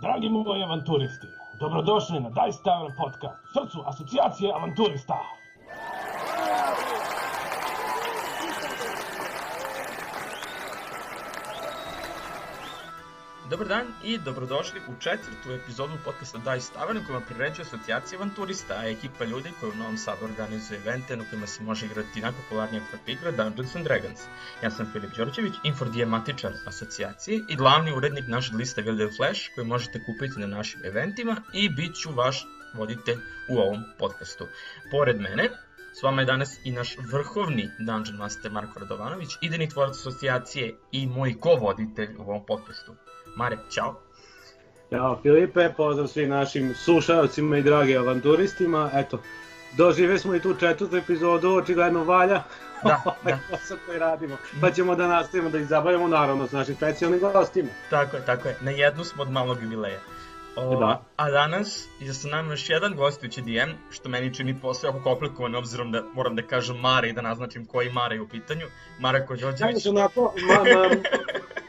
Dragi moji avanturisti, dobrodošli na Dice Tavern podcast, srcu asocijacije avanturista. Dobar dan i dobrodošli u četvrtu epizodu podcasta Dice Tavern koja priređuje asocijacija avanturista, a ekipa ljudi koja u Novom Sadu organizuje evente na kojima se može igrati najpopularnija FRP igra Dungeons and Dragons. Ja sam Filip Đorđević, infodijematičar asocijacije i glavni urednik naše liste Wilder Flash koju možete kupiti na našim eventima i bit ću vaš voditelj u ovom podcastu. Pored mene, S vama je danas i naš vrhovni Dungeon Master Marko Radovanović, idejni tvorac asocijacije i moj ko-voditelj u ovom podcastu. Mare, čao. Ćao Filipe, pozdrav svim našim slušalcima i dragi avanturistima. Eto, dožive smo i tu četvrtu epizodu, očigledno valja. Da, ovaj da. posao koji radimo. Pa ćemo da nastavimo da ih zabavimo naravno s našim specijalnim gostima. Tako je, tako je. Na jednu smo od malog jubileja. O, Da. A danas je sa nama još jedan gostujući DM, što meni čini posle jako komplikovano, obzirom da moram da kažem Mare i da naznačim koji Mare je u pitanju. Marko Đorđević. Znači onako, ma, ma,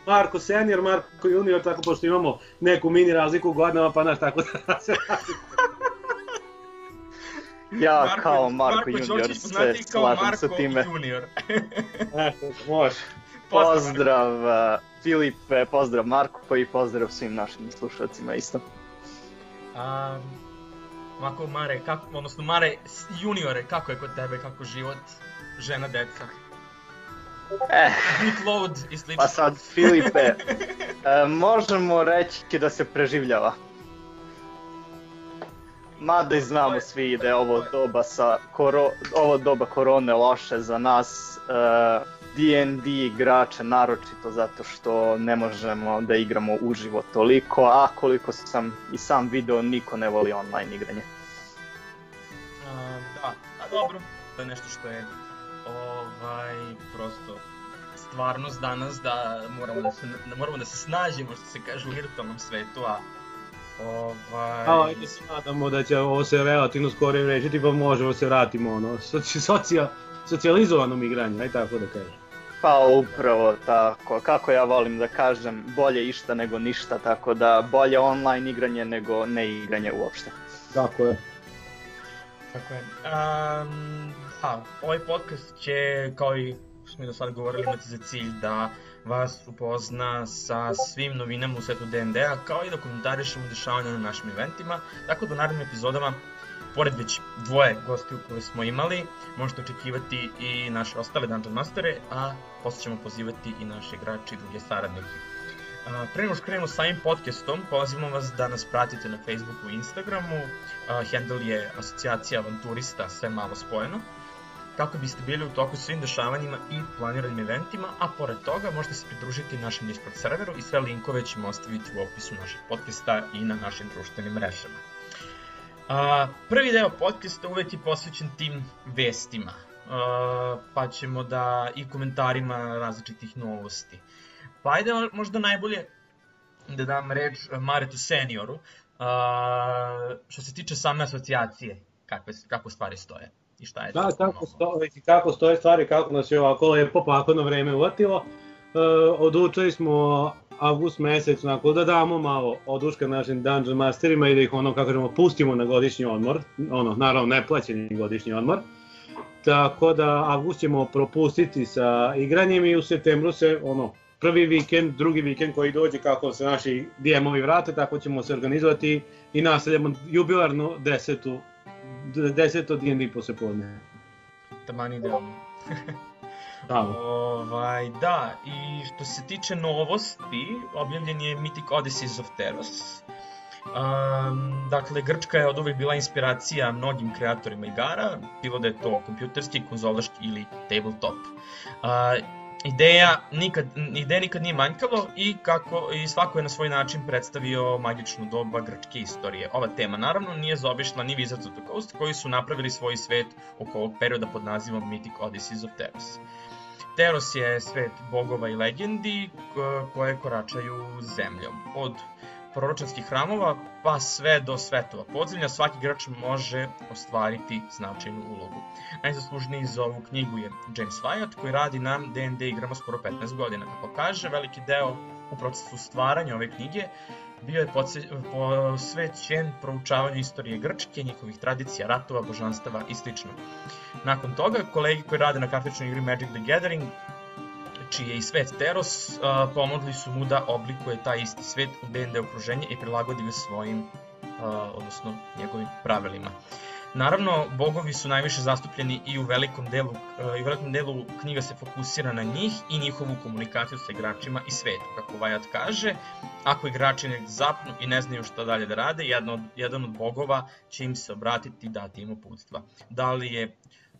Marko senior, Marko junior, tako pošto imamo neku mini razliku u godinama, pa znaš tako da se Ja kao Marko, Marko Junior se slažem Marko sa time. Junior. Eto, može. Pozdrav uh, Filipe, pozdrav Marko i pozdrav svim našim slušalcima isto. A, Mako Mare, kako, odnosno Mare juniore, kako je kod tebe, kako život, žena, deca, Eh, bootload i slično. pa sad Filipe, uh, možemo reći da se preživljava. Mada i znamo svi da je ovo doba sa koro, ovo doba korone loše za nas uh, D&D igrače naročito zato što ne možemo da igramo uživo toliko, a koliko sam i sam video niko ne voli online igranje. A, da, a dobro, to je nešto što je ovaj, prosto stvarnost danas da moramo da se, da moramo da se snažimo, što se kaže u virtualnom svetu, a ovaj... A, ajde se nadamo da će ovo se relativno skoro rešiti, pa možemo da se vratimo ono, soci, socija, socijalizovanom igranju, aj tako da kažem. Pa upravo tako, kako ja volim da kažem, bolje išta nego ništa, tako da bolje online igranje nego ne igranje uopšte. Tako je. Tako je. Um, da, ovaj podcast će, kao i što smo i do sada govorili, imati za cilj da vas upozna sa svim novinama u svetu D&D-a, kao i da komentarišemo dešavanja na našim eventima, tako da u narednim epizodama, pored već dvoje gostiju koje smo imali, možete očekivati i naše ostale Dungeon Mastere, a posle ćemo pozivati i naše igrače i druge saradnike. A, Pre nego što krenemo sa ovim podcastom, pozivamo vas da nas pratite na Facebooku i Instagramu. A, handle je asocijacija avanturista, sve malo spojeno. Kako biste bili u toku svim dešavanjima i planiranim eventima, a pored toga možete se pridružiti našem Discord serveru i sve linkove ćemo ostaviti u opisu našeg podcasta i na našim društvenim mrežama. A, prvi deo podcasta uvek je posvećen tim vestima, a, pa ćemo da i komentarima različitih novosti. Pa ajde možda najbolje da dam reč Maretu senioru, a, što se tiče same asocijacije, kakve, kako stvari stoje i šta je Da, to kako, stoje, kako stoje stvari, kako nas je ovako lepo pakano vreme uvatilo. E, odlučili smo avgust mesec onako da damo malo oduška našim Dungeon Masterima i da ih ono, kako kažemo, pustimo na godišnji odmor, ono, naravno neplaćeni godišnji odmor. Tako da avgust ćemo propustiti sa igranjem i u septembru se ono, prvi vikend, drugi vikend koji dođe kako se naši DM-ovi vrate, tako ćemo se organizovati i nastavljamo jubilarno desetu, deseto D&D poslepodne. Taman idealno. Tamo. Ovaj, da, i što se tiče novosti, objavljen je Mythic Odysseys of Teros. Um, dakle, Grčka je od uvek bila inspiracija mnogim kreatorima igara, bilo da je to kompjuterski, konzolaški ili tabletop. Uh, ideja nikad, ideja nikad nije manjkalo i, kako, i svako je na svoj način predstavio magičnu doba grčke istorije. Ova tema naravno nije zaobišla ni Wizards of the Coast koji su napravili svoj svet oko ovog perioda pod nazivom Mythic Odysseys of Teros. Teros je svet bogova i legendi koje koračaju zemljom. Od proročanskih hramova pa sve do svetova podzemlja svaki igrač može ostvariti značajnu ulogu. Najzaslužniji za ovu knjigu je James Wyatt koji radi na D&D igrama skoro 15 godina. Kako kaže, veliki deo u procesu stvaranja ove knjige bio je posvećen proučavanju istorije Grčke, njihovih tradicija, ratova, božanstava i sl. Nakon toga, kolegi koji rade na kafičnoj igri Magic the Gathering, čiji je i svet Teros, pomogli su mu da oblikuje taj isti svet u D&D okruženje i prilagodi ga svojim, odnosno njegovim pravilima. Naravno, bogovi su najviše zastupljeni i u velikom delu, i u velikom delu knjiga se fokusira na njih i njihovu komunikaciju sa igračima i svetu. Kako Vajat kaže, ako igrači ne zapnu i ne znaju šta dalje da rade, jedan od, jedan od bogova će im se obratiti i dati im uputstva. Da li je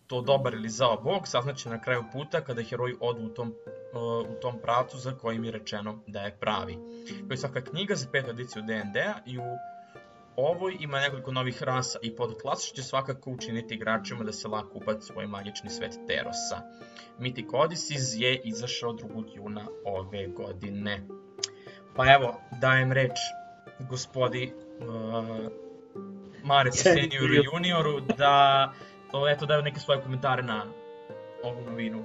to dobar ili zao bog, saznaće na kraju puta kada heroji odu u tom, e, u tom pravcu za kojim je rečeno da je pravi. Kao i svaka knjiga za petu ediciju D&D-a i u ovoj ima nekoliko novih rasa i podklasa što će svakako učiniti igračima da se lako ubaci svoj magični svet Terosa. Mythic Odysseus je izašao 2. juna ove godine. Pa evo, dajem reč gospodi uh, Mare Senioru i Junioru da eto daju neke svoje komentare na ovu novinu.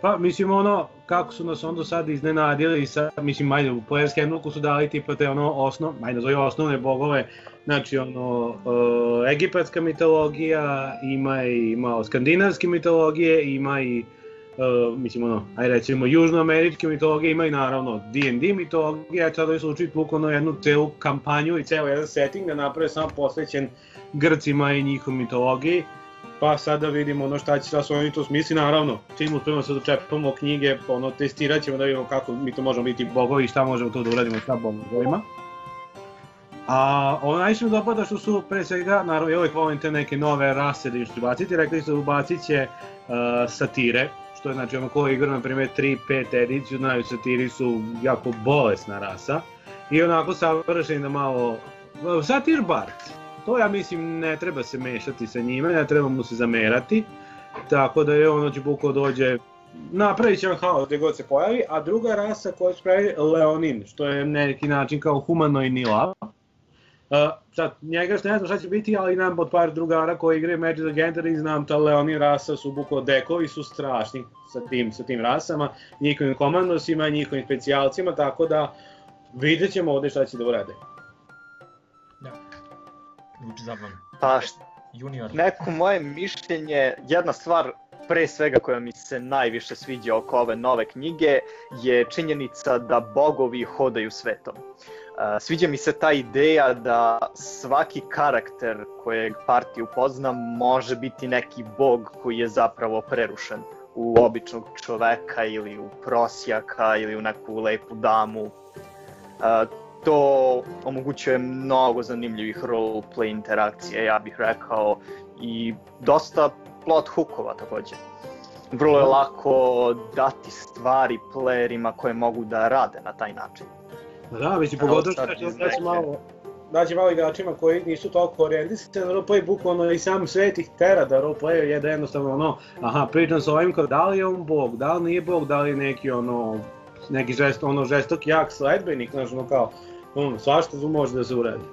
Pa, mislim, ono, kako su nas onda sad iznenadili i sad, mislim, majde, u Player's Handbooku su dali tipa te ono osnov, majde, zove osnovne bogove, znači ono, uh, egipatska mitologija, ima i malo skandinavske mitologije, ima i Uh, mislim ono, aj recimo južnoameričke mitologije ima i naravno D&D mitologija, sada su učiti bukvalno jednu celu kampanju i ceo jedan setting da naprave samo posvećen Grcima i njihovoj mitologiji pa sad da vidimo ono šta će, šta su oni to smisli, naravno, čim uspemo se dočepamo knjige, ono, testirat ćemo da vidimo kako mi to možemo biti bogovi i šta možemo to da uradimo sa bogovima. A ono najviše mi dopada što su pre svega, naravno ja uvijek volim te neke nove rase da još ubaciti, rekli su da ubacit će uh, satire, što je znači ono ko igra na primjer 3-5 ediciju, znaju satiri su jako bolesna rasa. I onako savršeni da malo, satir bar, to ja mislim ne treba se mešati sa njime, ne treba mu se zamerati, tako da je ono će buko dođe napravit će on haos gde god se pojavi, a druga rasa koja se pravi Leonin, što je neki način kao humanoidni lav. Uh, sad, njega što ne znam šta će biti, ali nam od par drugara koji igraju Magic the Gathering, znam ta Leonin rasa su buko dekovi, su strašni sa tim, sa tim rasama, njihovim komandosima, njihovim specijalcima, tako da vidjet ćemo ovde šta će da urade. Zvuči zabavno. Pa, Junior. neko moje mišljenje, jedna stvar pre svega koja mi se najviše sviđa oko ove nove knjige je činjenica da bogovi hodaju svetom. Sviđa mi se ta ideja da svaki karakter kojeg partij upozna može biti neki bog koji je zapravo prerušen u običnog čoveka ili u prosjaka ili u neku lepu damu to omogućuje mnogo zanimljivih roleplay interakcija, ja bih rekao, i dosta plot hookova takođe. Vrlo je lako dati stvari playerima koje mogu da rade na taj način. Da, već i pogotovo što će daći malo, daći malo igračima koji nisu toliko orijentisani na roleplay, bukvalno i sam svet ih tera da roleplay je da jednostavno ono, aha, pričam sa ovim kao da li je on bog, da li nije bog, da li je neki ono, neki žest, ono žestok jak sledbenik, znaš, ono kao, ono, svašta tu može da se uradi.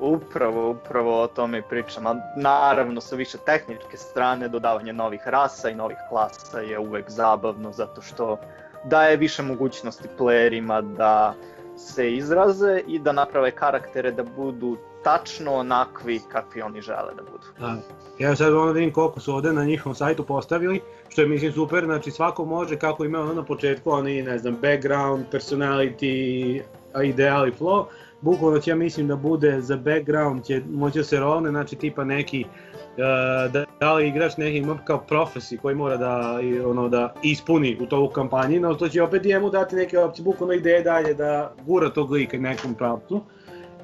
Upravo, upravo o tome i pričam, a naravno sa više tehničke strane dodavanje novih rasa i novih klasa je uvek zabavno zato što daje više mogućnosti playerima da se izraze i da naprave karaktere da budu tačno onakvi kakvi oni žele da budu. Da. Ja sad ono vidim koliko su ovde na njihovom sajtu postavili, što je mislim super, znači svako može kako ima ono na početku, oni ne znam, background, personality, ideal i flow, bukvalno ja mislim da bude za background će moći da se rolne, znači tipa neki uh, da, da li igrač neki ima kao profesi koji mora da ono da ispuni u tovu kampanji, no to će opet njemu dati neke opcije, bukvalno ideje dalje da gura tog lika nekom pravcu.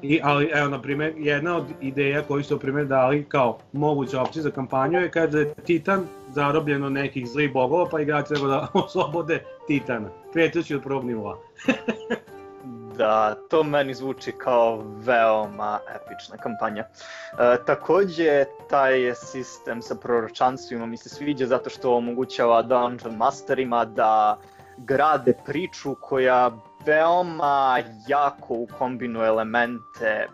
I, ali, evo, na primjer, jedna od ideja koju su, na primjer, dali kao moguće opcije za kampanju je kada je Titan zarobljeno nekih zlih bogova, pa igrač treba da oslobode Titana, kretući od prvog nivoa. da to meni zvuči kao veoma epična kampanja. E, takođe, taj sistem sa proročanstvima mi se sviđa zato što omogućava Dungeon Masterima da grade priču koja veoma jako ukombinuje elemente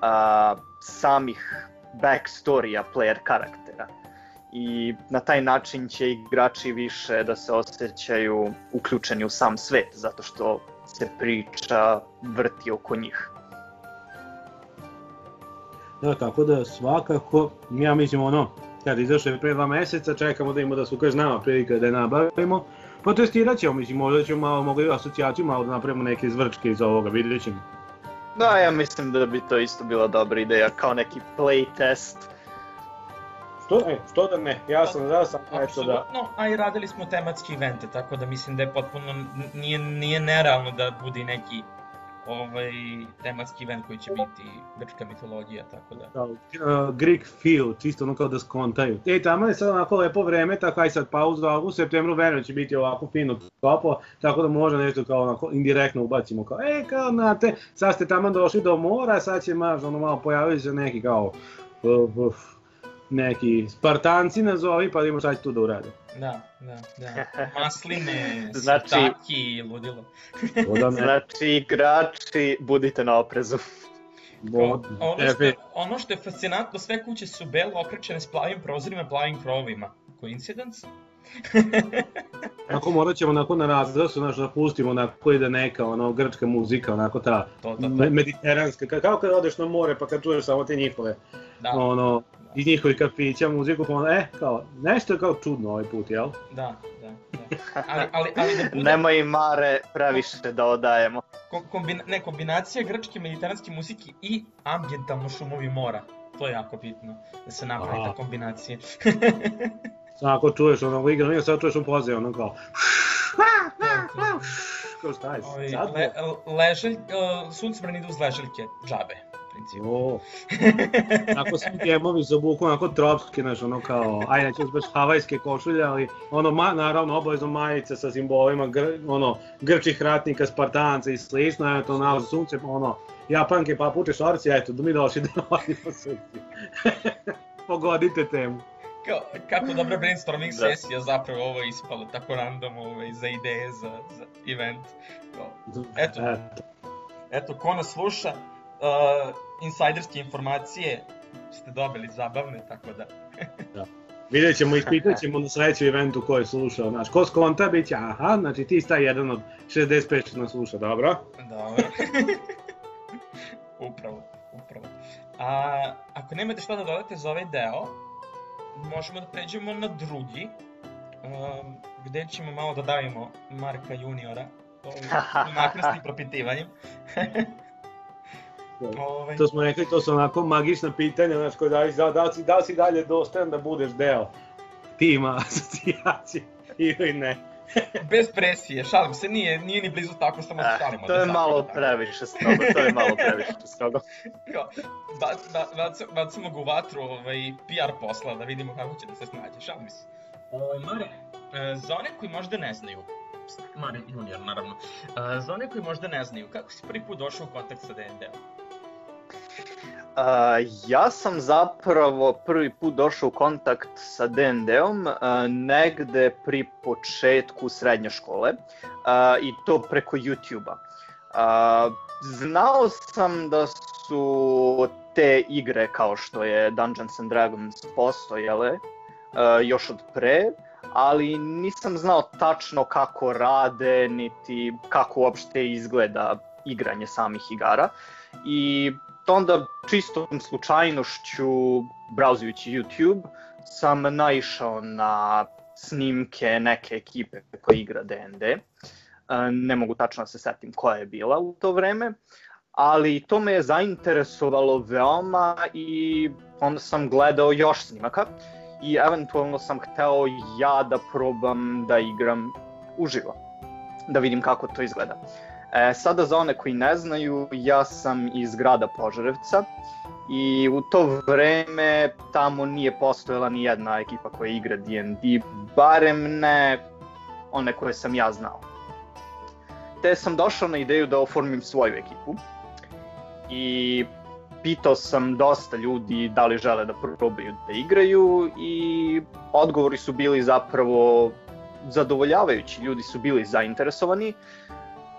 a, samih backstorija player karaktera i na taj način će igrači više da se osjećaju uključeni u sam svet, zato što se priča vrti oko njih. Da, tako da svakako, ja mislim ono, kad izašao je pre dva meseca, čekamo da ima da su kaže nama prilika da je nabavimo. Pa testirat ćemo, mislim, možda ćemo malo, mogli asocijaciju malo da napravimo neke zvrčke iz ovoga, vidjet ćemo. Da, ja mislim da bi to isto bila dobra ideja, kao neki play test. Što, e, što da ne, ja sam za sam, eto da. A i radili smo tematske evente, tako da mislim da je potpuno, nije, nije nerealno da bude neki ovaj, tematski event koji će biti grčka mitologija, tako da. Kao, uh, Greek feel, čisto ono kao da skontaju. E, tamo je sad onako lepo vreme, tako aj sad pauza, u septembru verujem će biti ovako fino toplo, tako da možda nešto kao onako indirektno ubacimo kao, e, kao, znate, sad ste tamo došli do mora, sad će maž, ono malo pojavili se neki kao, uh, uh, neki Spartanci nazovi, pa da imamo šta će tu da urade. Da, da, da. Masline, Znači- sataki, ludilo. Da Znači, igrači, budite na oprezu. bod, Ono što, ono što je fascinantno, sve kuće su belo okrečene s plavim prozorima, plavim krovovima. Coincidence? Ako morat ćemo onako na razdrasu, znaš, da pustimo onako ide neka ono, grčka muzika, onako ta To, to, to. me- mediteranska, ka- kao kad odeš na more pa kad čuješ samo te njihove, Da, ono, iz njihovih kafića muziku, pa ono, e, kao, nešto je kao čudno ovaj put, jel? da, da, da. Ali, ali, ali da bude Nemoj Mare previše da odajemo. ko- kombina, ne, kombinacija grčke mediteranske muzike i ambientalno šumovi mora. To je jako bitno, da se napravi ta kombinacija. Ako čuješ ono igra, i sad čuješ on poze, ono kao, kao šta je, sad? le, leželj, uh, suncebrani idu uz leželjke, džabe, principu. O, Ako svi gemovi za buku, onako tropski, znaš, ono kao, ajde, neću baš havajske košulje, ali ono, ma, naravno, obavezno majice sa simbolima, gr, ono, grčih ratnika, spartanca i slično, eto, nalazi sunce, ono, japanke, papuče, šorci, eto, da mi došli da vodimo sunce. Pogodite temu. Kao, kako dobra brainstorming Da. sesija zapravo ovo je ispalo tako random ovaj, za ideje za, za event. Kao, Eto. eto. eto, ko nas sluša, uh, insajderske informacije ste dobili zabavne, tako da... Vidjet ćemo, ispitat ćemo na sledećem eventu ko je slušao, znaš, ko skonta bit će, aha, znači ti sta jedan od 65 što nas sluša, dobro? Dobro. upravo, upravo. A, ako nemate šta da dodate za ovaj deo, možemo da pređemo na drugi, um, gde ćemo malo da davimo Marka juniora ovim nakrasnim propitivanjem. Ovaj, To smo rekli, to su onako magična pitanja, znaš, koje da li, da, da, si, da si dalje dostojan da budeš deo tima asocijacije ili ne. bez presije, šalim se, nije, nije ni blizu tako, samo se Eh, šalimo. to da je šalimo, malo tako. previše strogo, to je malo previše strogo. Bac, ba, bac, bacimo ga u vatru ovaj, PR posla da vidimo kako će da se snađe, šalim se. Ovaj, Mare, e, za one koji možda ne znaju, Mare junior naravno, e, za one koji možda ne znaju, kako si prvi put došao u kontakt sa D&D-om? Uh, ja sam zapravo prvi put došao u kontakt sa D&D-om uh, negde pri početku srednje škole uh, i to preko YouTube-a. Uh, znao sam da su te igre kao što je Dungeons and Dragons postojale uh, još od pre, ali nisam znao tačno kako rade, niti kako uopšte izgleda igranje samih igara. I onda čistom slučajnošću, brauzujući YouTube, sam naišao na snimke neke ekipe koja igra D&D. E, Ne mogu tačno da se setim koja je bila u to vreme, ali to me je zainteresovalo veoma i onda sam gledao još snimaka i eventualno sam hteo ja da probam da igram uživo, da vidim kako to izgleda. E, sada za one koji ne znaju, ja sam iz grada Požarevca i u to vreme tamo nije postojala ni jedna ekipa koja igra D&D, barem ne one koje sam ja znao. Te sam došao na ideju da oformim svoju ekipu i pitao sam dosta ljudi da li žele da probaju da igraju i odgovori su bili zapravo zadovoljavajući, ljudi su bili zainteresovani,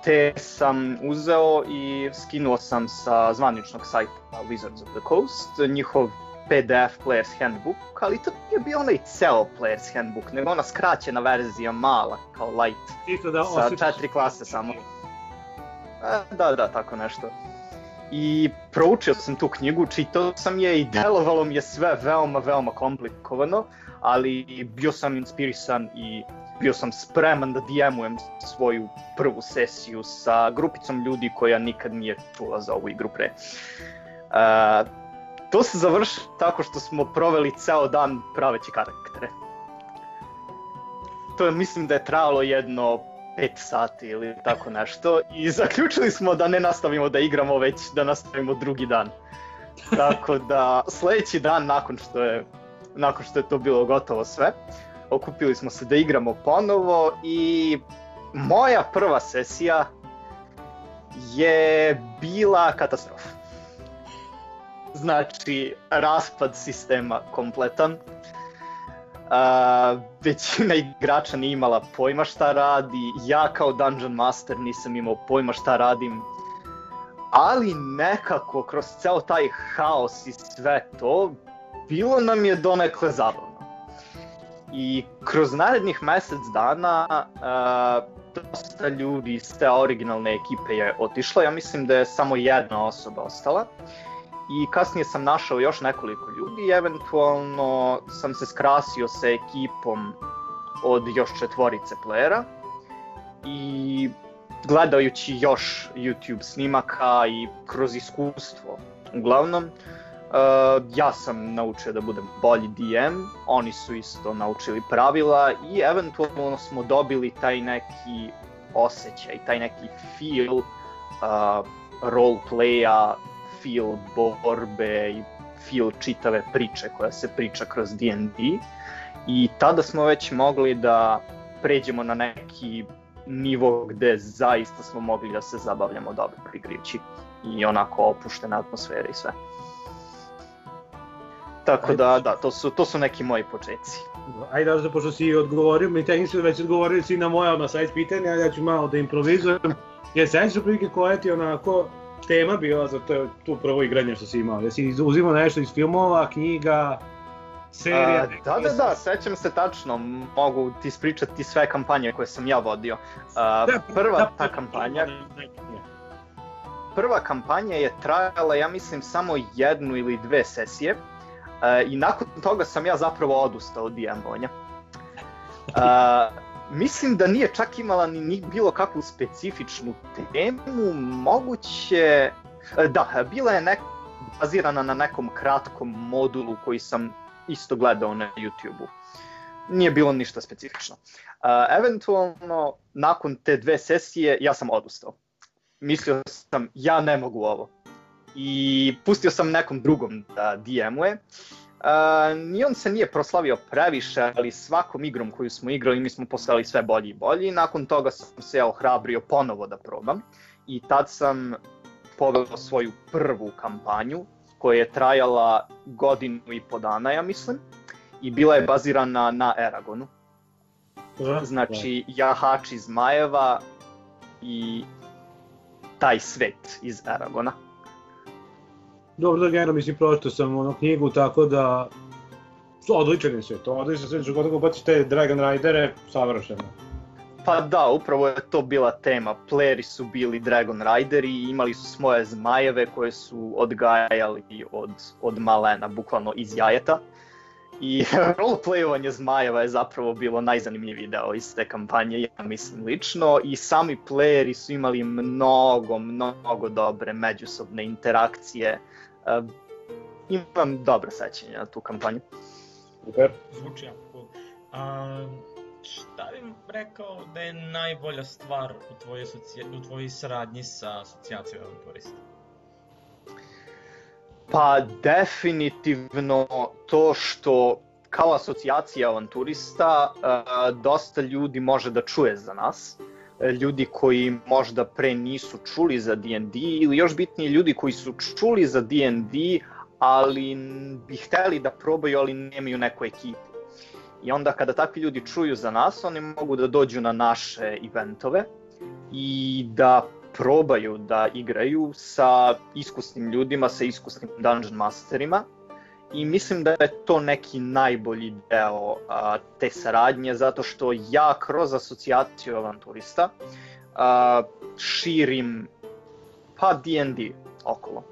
te sam uzeo i skinuo sam sa zvaničnog sajta Wizards of the Coast njihov PDF Player's Handbook, ali to nije bio onaj ceo Player's Handbook, nego ona skraćena verzija mala, kao light. Čisto da Sa četiri klase samo. E, da, da, tako nešto. I proučio sam tu knjigu, čitao sam je i delovalo mi je sve veoma, veoma komplikovano, ali bio sam inspirisan i bio sam spreman da DM-ujem svoju prvu sesiju sa grupicom ljudi koja nikad nije čula za ovu igru pre. Uh, to se završi tako što smo proveli ceo dan praveći karaktere. To je, mislim da je trajalo jedno 5 sati ili tako nešto i zaključili smo da ne nastavimo da igramo već da nastavimo drugi dan. Tako da sledeći dan nakon što je nakon što je to bilo gotovo sve, okupili smo se da igramo ponovo i moja prva sesija je bila katastrofa. Znači, raspad sistema kompletan. Uh, većina igrača nije imala pojma šta radi, ja kao Dungeon Master nisam imao pojma šta radim, ali nekako kroz ceo taj haos i sve to, bilo nam je donekle zabavno. I kroz narednih mesec dana uh, dosta ljudi iz te originalne ekipe je otišlo, ja mislim da je samo jedna osoba ostala. I kasnije sam našao još nekoliko ljudi i eventualno sam se skrasio sa ekipom od još četvorice playera. I gledajući još YouTube snimaka i kroz iskustvo, uglavnom, Uh, ja sam naučio da budem bolji DM, oni su isto naučili pravila i eventualno smo dobili taj neki osjećaj, taj neki feel uh, roleplaya, feel borbe i feel čitave priče koja se priča kroz D&D i tada smo već mogli da pređemo na neki nivo gde zaista smo mogli da se zabavljamo dobro igrići i onako opuštena atmosfera i sve. Tako da, da, to su, to su neki moji početci. Ajde, da pošto si odgovorio, mi tehnički već odgovorili si na moja ono sajt pitanja, ja ću malo da improvizujem. Je sećaš prilike koja ti onako tema bila za to, tu prvo igranje što si imao? Jesi uzimao nešto iz filmova, knjiga, serija? A, da, da, da, sećam se tačno, mogu ti ispričati sve kampanje koje sam ja vodio. A, da, prva da, ta kampanja, prva kampanja je trajala, ja mislim, samo jednu ili dve sesije. E, I nakon toga sam ja zapravo odustao od DM-ovanja. E, mislim da nije čak imala ni, ni bilo kakvu specifičnu temu, moguće... E, da, bila je nek, bazirana na nekom kratkom modulu koji sam isto gledao na YouTube-u. Nije bilo ništa specifično. Uh, eventualno, nakon te dve sesije, ja sam odustao. Mislio sam, ja ne mogu ovo i pustio sam nekom drugom da DM-uje. Uh, ni on se nije proslavio previše, ali svakom igrom koju smo igrali mi smo postali sve bolji i bolji. Nakon toga sam se ja ohrabrio ponovo da probam i tad sam poveo svoju prvu kampanju koja je trajala godinu i po dana, ja mislim, i bila je bazirana na Eragonu. Znači, jahač iz Majeva i taj svet iz Aragona. Dobro, da generalno mislim pročito sam ono knjigu, tako da odličan je sve to, odličan sve, što god baciš te Dragon Ridere, savršeno. Pa da, upravo je to bila tema. Playeri su bili Dragon Rideri i imali su svoje zmajeve koje su odgajali od, od malena, bukvalno iz jajeta. I roleplayovanje zmajeva je zapravo bilo najzanimljiviji deo iz te kampanje, ja mislim lično, i sami playeri su imali mnogo, mnogo dobre međusobne interakcije. Uh, imam dobro sećanje na tu kampanju. Super. Zvuči jako cool. A, šta bih rekao da je najbolja stvar u tvojoj, u tvojoj saradnji sa asocijacijom avanturista? Pa definitivno to što kao asocijacija avanturista uh, dosta ljudi može da čuje za nas. Ljudi koji možda pre nisu čuli za D&D ili još bitnije ljudi koji su čuli za D&D ali bi hteli da probaju ali nemaju neku ekipu. I onda kada takvi ljudi čuju za nas, oni mogu da dođu na naše eventove i da probaju da igraju sa iskusnim ljudima, sa iskusnim dungeon masterima i mislim da je to neki najbolji deo a, te saradnje zato što ja kroz asocijaciju avanturista a, širim pa D&D okolo.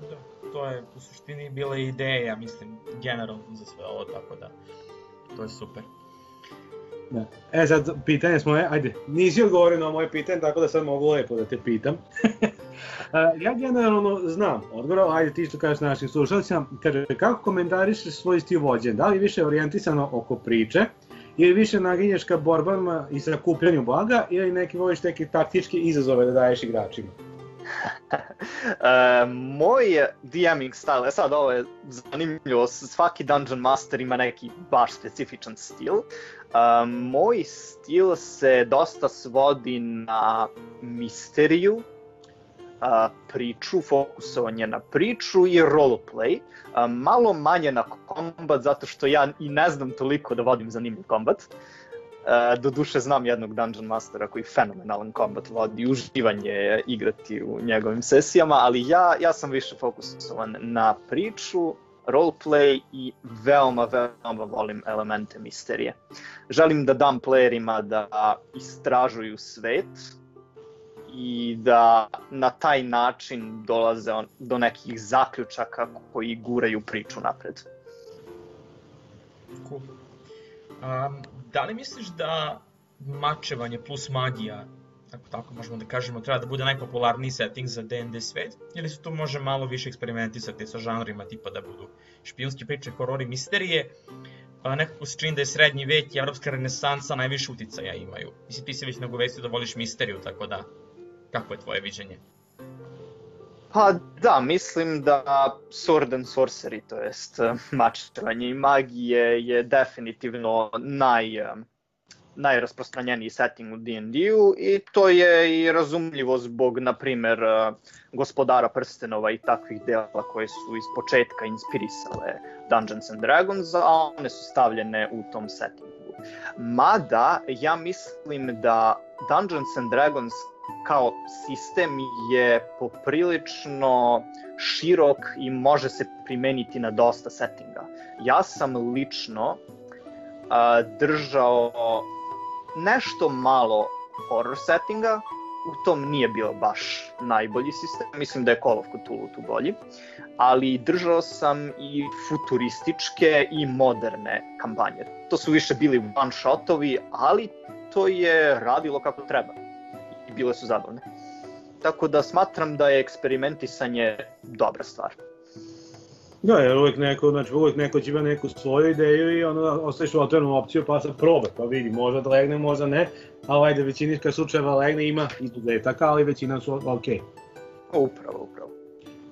Da, to je u suštini bila ideja, mislim, generalno za sve ovo, tako da, to je super. Da. E sad, pitanje smo, ajde, nisi odgovorio na moje pitanje, tako da sad mogu lepo da te pitam. ja generalno znam odgovor, ajde ti što kažeš našim slušalcima, kaže, kako komentarišeš svoj stil vođenja? Da li više orijentisano oko priče, ili više naginješ ka borbama i sakupljanju blaga, ili neki voliš neke taktičke izazove da daješ igračima? e, moj DMing style, e sad ovo je zanimljivo, svaki Dungeon Master ima neki baš specifičan stil. E, moj stil se dosta svodi na misteriju, a, priču, fokusovanje na priču i roleplay. A, malo manje na kombat, zato što ja i ne znam toliko da vodim zanimljiv kombat. Uh, do duše znam jednog Dungeon Mastera koji fenomenalan kombat vodi, uživanje igrati u njegovim sesijama, ali ja, ja sam više fokusovan na priču, roleplay i veoma, veoma volim elemente misterije. Želim da dam playerima da istražuju svet, i da na taj način dolaze on, do nekih zaključaka koji guraju priču napred. Cool. Um, da li misliš da mačevanje plus magija, ako tako možemo da kažemo, treba da bude najpopularniji setting za D&D svet, ili se tu može malo više eksperimentisati sa žanrima tipa da budu špijunske priče, horori, misterije, a nekako se čini da je srednji vek i evropska renesansa najviše uticaja imaju. Mislim, ti se već nagovestio da voliš misteriju, tako da Kako je tvoje viđenje? Pa da, mislim da Sword and Sorcery, to jest eh, mačevanje i magije, je definitivno naj, eh, najrasprostranjeniji setting u D&D-u i to je i razumljivo zbog, na primer, eh, gospodara prstenova i takvih dela koje su iz početka inspirisale Dungeons and Dragons, a one su stavljene u tom settingu. Mada, ja mislim da Dungeons and Dragons kao sistem je poprilično širok i može se primeniti na dosta settinga. Ja sam lično a, držao nešto malo horror settinga, u tom nije bio baš najbolji sistem, mislim da je Call of Cthulhu tu bolji, ali držao sam i futurističke i moderne kampanje. To su više bili one shotovi, ali to je radilo kako treba bile su zabavne. Tako da smatram da je eksperimentisanje dobra stvar. Da, jer uvijek neko, znači uvijek neko će ima neku svoju ideju i ono ostaješ u otvorenu opciju pa sad probaj, pa vidi, možda da legne, možda ne, ali ajde većiniška slučajeva legne ima izuzetaka, ali većina su ok. Upravo, upravo.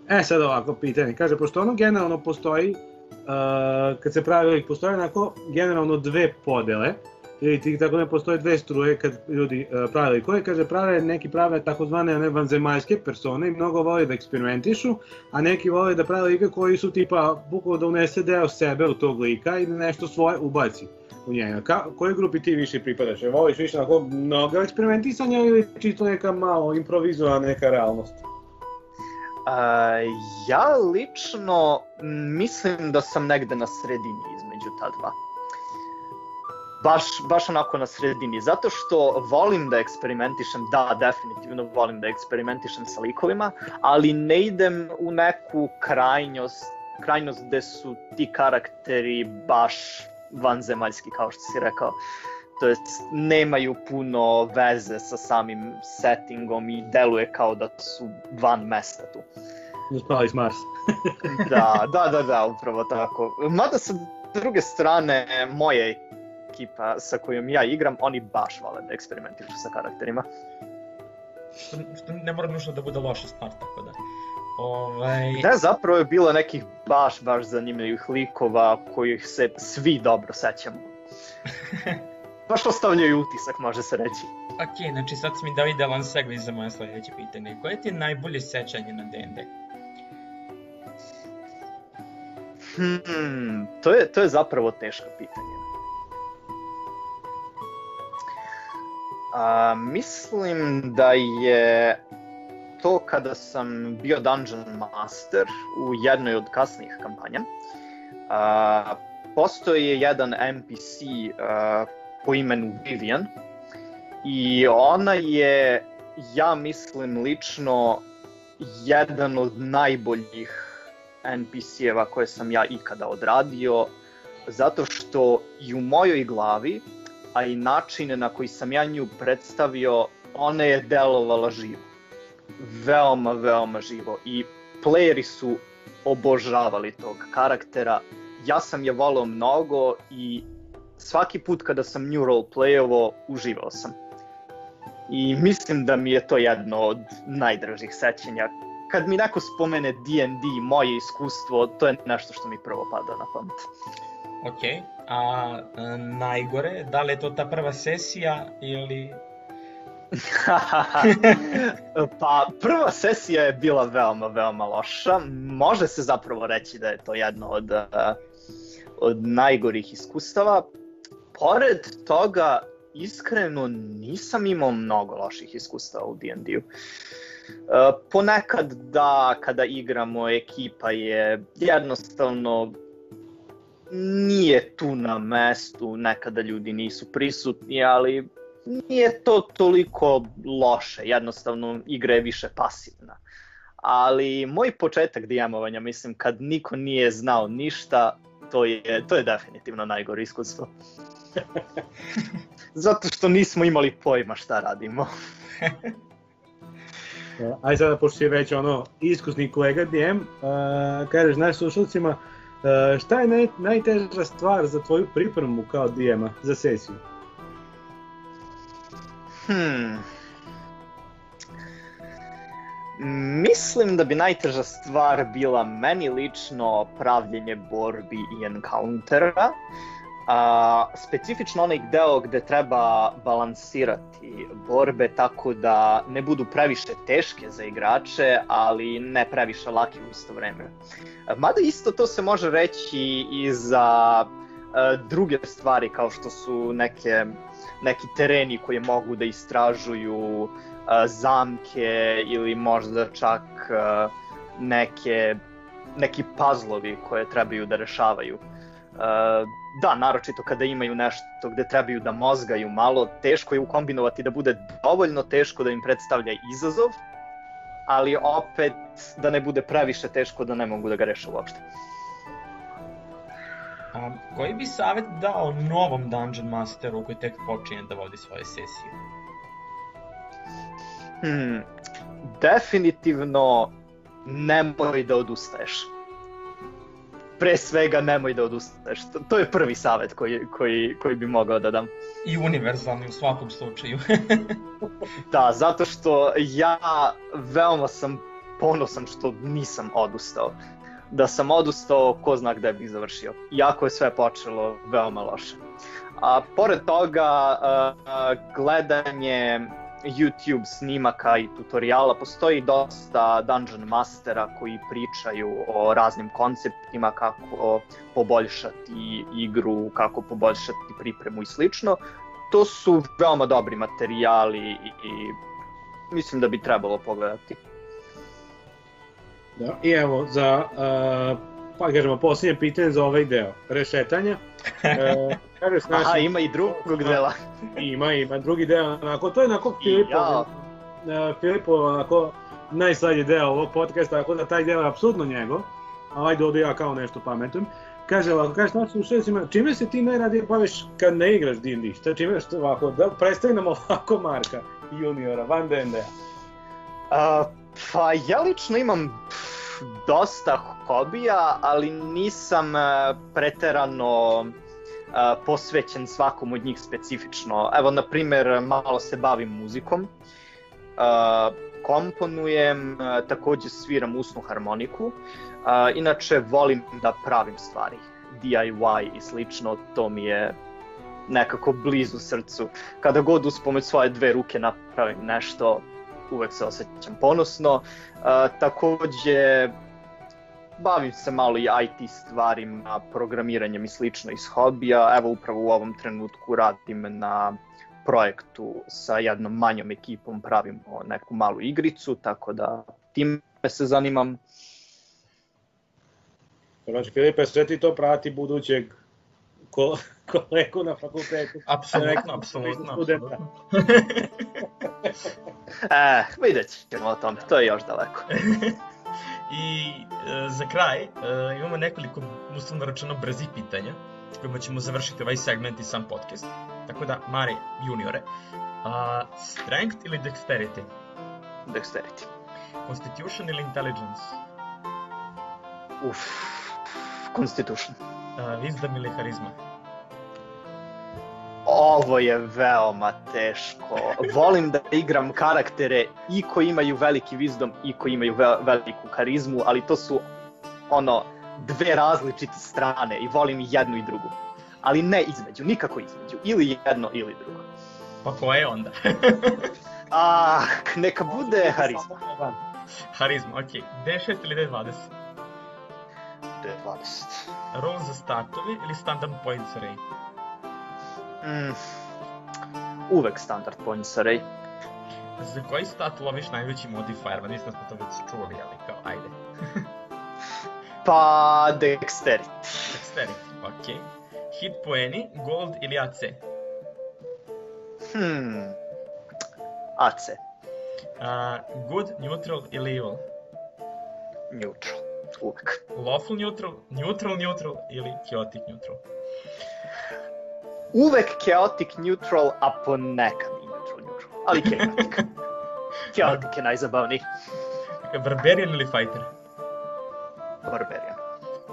E sad ovako pitanje, kaže, pošto ono generalno postoji, uh, kad se pravi, postoje onako generalno dve podele, ili ti tako ne postoje dve struje kad ljudi uh, prave koje kaže prave neki prave takozvane ne vanzemaljske persone i mnogo vole da eksperimentišu, a neki vole da prave like koji su tipa bukvalno da unese deo sebe u tog lika i da nešto svoje ubaci u njega. Ka, kojoj grupi ti više pripadaš? Je voliš više onako mnogo eksperimentisanja ili čisto neka malo improvizovana neka realnost? Uh, ja lično mislim da sam negde na sredini između ta dva baš, baš onako na sredini, zato što volim da eksperimentišem, da, definitivno volim da eksperimentišem sa likovima, ali ne idem u neku krajnjost, krajnost gde su ti karakteri baš vanzemaljski, kao što si rekao. To jest, nemaju puno veze sa samim settingom i deluje kao da su van mesta tu. Uspali s Mars. da, da, da, da, upravo tako. Mada sa druge strane, moje ekipa sa kojom ja igram, oni baš vole da eksperimentišu sa karakterima. Što, što ne mora nužno da bude loša stvar, tako da... Ovaj... Da, zapravo je bilo nekih baš, baš zanimljivih likova kojih se svi dobro sećamo. baš ostavljaju utisak, može se reći. Ok, znači sad mi dao idealan segue za moje sledeće pitanje. Koje ti je najbolje sećanje na D&D? Hmm, to je, to je zapravo teško pitanje. A, mislim da je to kada sam bio Dungeon Master u jednoj od kasnijih kampanja. A, postoji jedan NPC a, po imenu Vivian i ona je ja mislim lično jedan od najboljih NPC-eva koje sam ja ikada odradio, zato što i u mojoj glavi, a i načine na koji sam ja nju predstavio, ona je delovala živo. Veoma, veoma živo. I playeri su obožavali tog karaktera. Ja sam je volao mnogo i svaki put kada sam nju roleplayovo, uživao sam. I mislim da mi je to jedno od najdražih sećanja. Kad mi neko spomene D&D, moje iskustvo, to je nešto što mi prvo pada na pamet. Ok, a e, najgore, da li je to ta prva sesija ili... pa prva sesija je bila veoma, veoma loša. Može se zapravo reći da je to jedno od, uh, od najgorih iskustava. Pored toga, iskreno nisam imao mnogo loših iskustava u D&D-u. Uh, ponekad da, kada igramo, ekipa je jednostavno nije tu na mestu, nekada ljudi nisu prisutni, ali nije to toliko loše, jednostavno igra je više pasivna. Ali moj početak DM-ovanja, mislim, kad niko nije znao ništa, to je, to je definitivno najgore iskustvo. Zato što nismo imali pojma šta radimo. Ajde sada, pošto si već ono iskusni kolega DM, uh, kažeš našim slušalcima, uh, šta je naj, najteža stvar za tvoju pripremu kao DM-a za sesiju? Hmm. Mislim da bi najteža stvar bila meni lično pravljenje borbi i encountera. A, specifično onaj deo gde treba balansirati borbe tako da ne budu previše teške za igrače, ali ne previše lake u isto vreme. Mada isto to se može reći i za a, druge stvari kao što su neke neki tereni koje mogu da istražuju uh, zamke ili možda čak uh, neke neki pazlovi koje trebaju da rešavaju. Uh, da, naročito kada imaju nešto gde trebaju da mozgaju malo, teško je ukombinovati da bude dovoljno teško da im predstavlja izazov, ali opet da ne bude previše teško da ne mogu da ga reše uopšte. A, koji bi savjet dao novom Dungeon Masteru koji tek počinje da vodi svoje sesije? Hmm, definitivno nemoj da odustaješ. Pre svega nemoj da odustaješ. To, je prvi savjet koji, koji, koji bi mogao da dam. I univerzalni u svakom slučaju. da, zato što ja veoma sam ponosan što nisam odustao da sam odustao, ko zna gde bih završio. Iako je sve počelo veoma loše. A pored toga, gledanje YouTube snimaka i tutoriala, postoji dosta Dungeon Mastera koji pričaju o raznim konceptima, kako poboljšati igru, kako poboljšati pripremu i slično. To su veoma dobri materijali i, i mislim da bi trebalo pogledati. Da, I evo, za, uh, pa kažemo, posljednje pitanje za ovaj deo, rešetanja. Uh, kaže s našim... Aha, ima i drugog dela. ima, ima drugi deo, onako, to je onako Filipo, ja. uh, Filipo, onako, najsladji deo ovog podcasta, tako da taj deo je apsolutno njegov, a ajde ovdje ja kao nešto pametujem. Kaže ovako, kaže našim slušalicima, čime se ti najradije baviš kad ne igraš D&D? Šta čime, što ovako, da predstavi nam ovako Marka, juniora, van D&D-a. Uh, Pa ja lično imam dosta hobija, ali nisam e, preterano e, posvećen svakom od njih specifično. Evo, na primer, malo se bavim muzikom, e, komponujem, takođe sviram usnu harmoniku, inače volim da pravim stvari, DIY i slično, to mi je nekako blizu srcu. Kada god uspomet svoje dve ruke napravim nešto, uvek se osjećam ponosno. Uh, takođe, bavim se malo i IT stvarima, programiranjem i slično iz hobija. Evo upravo u ovom trenutku radim na projektu sa jednom manjom ekipom, pravimo neku malu igricu, tako da time se zanimam. Znači, Filipe, sve ti to prati budućeg ko, kolegu na fakultetu. Apsolutno, apsolutno. E, vidjet ćemo o tom, to je još daleko. I e, za kraj e, imamo nekoliko, uslovno rečeno, brzih pitanja kojima ćemo završiti ovaj segment i sam podcast. Tako da, Mare, juniore, a, strength ili dexterity? Dexterity. Constitution ili intelligence? Uf, Constitution. A, wisdom ili harizma? Ovo je veoma teško. Volim da igram karaktere i koji imaju veliki wisdom i koji imaju ve veliku karizmu, ali to su ono dve različite strane i volim jednu i drugu. Ali ne između, nikako između. Ili jedno ili drugo. Pa ko je onda? Ah, neka bude harizma. harizma, okej. D6 ili D20? D20. Roll za startovi ili standard points array? Mm. Uvek standard points array. Za koji stat loviš najveći modifier? Ma nisam da smo to već čuli, ali kao, ajde. Pa dexterity. Dexterity, okej. Hit poeni, gold ili AC? Hmm. AC. Uh, good, neutral ili evil? Neutral. Uvek. Lawful neutral, neutral neutral ili chaotic neutral? Uvek chaotic neutral, a ponekad i neutral neutral. Ali chaotic. chaotic je najzabavniji. Barbarian ili fighter? Barbarian.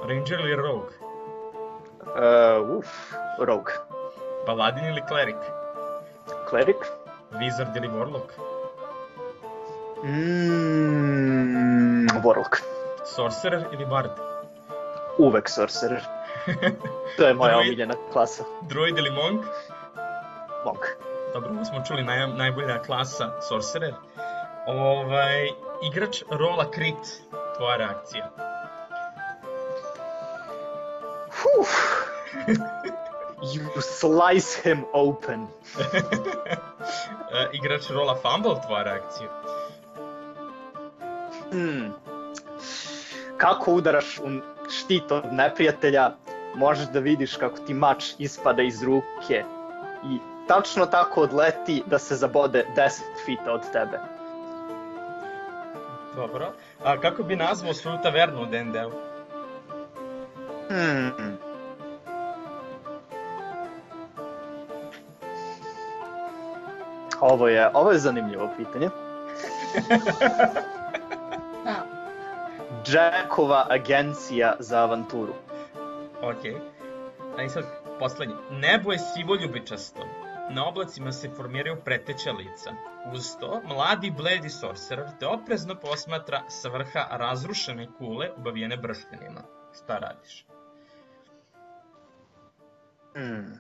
Ranger ili rogue? Uh, uf, rogue. Paladin ili cleric? Cleric. Wizard ili warlock? Mm, Warlock. Sorcerer ili bard? Uvek sorcerer. To je moja Druid. omiljena klasa. Druid ili monk? Monk. Dobro, ovo smo čuli naj, najbolja klasa Sorcerer. Ovaj, igrač rola crit, tvoja reakcija. Uf. You slice him open. E, igrač rola fumble, tvoja reakcija. Hmm. Kako udaraš u štit od neprijatelja, možeš da vidiš kako ti mač ispada iz ruke i tačno tako odleti da se zabode 10 fita od tebe. Dobro. A kako bi nazvao svoju tavernu u D&D-u? Hmm. Ovo je, ovo je zanimljivo pitanje. Jackova agencija za avanturu. Ok. A i sad, poslednje. Nebo je sivo ljubičasto. Na oblacima se formiraju preteća lica. Uz to, mladi bledi sorcerer te oprezno posmatra sa vrha razrušene kule obavijene brštenima. Šta radiš? Hmm.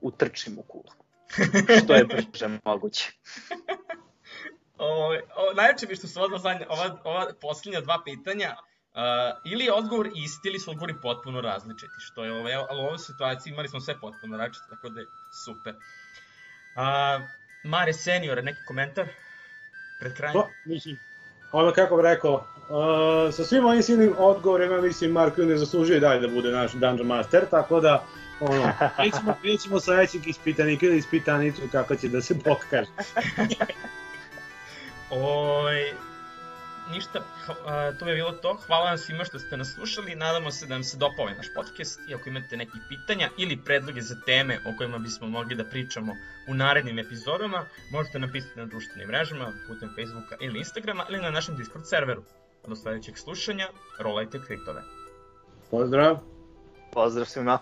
Utrčim u kulu. Što je brže moguće. O, o, najveće mi što su ova, zadnja, ova, ova posljednja dva pitanja, uh, ili je odgovor isti ili su odgovori potpuno različiti, što je ovaj, ali u ovoj situaciji imali smo sve potpuno različite, tako da je super. Uh, Mare senior, neki komentar? Pred krajem? Pa, mislim, ono kako bih rekao, uh, sa svim ovim silnim odgovorima, mislim, Marko ne zaslužuje i dalje da bude naš Dungeon Master, tako da, ono, nećemo, nećemo sledećeg ispitanika ili ispitanicu kako će da se pokaže. Oj, ništa, to je bilo to. Hvala vam svima što ste nas slušali. Nadamo se da vam se dopao ovaj naš podcast. I ako imate nekih pitanja ili predloge za teme o kojima bismo mogli da pričamo u narednim epizodama, možete napisati na društvenim mrežama, putem Facebooka ili Instagrama ili na našem Discord serveru. Do sledećeg slušanja, rolajte kritove. Pozdrav! Pozdrav svima.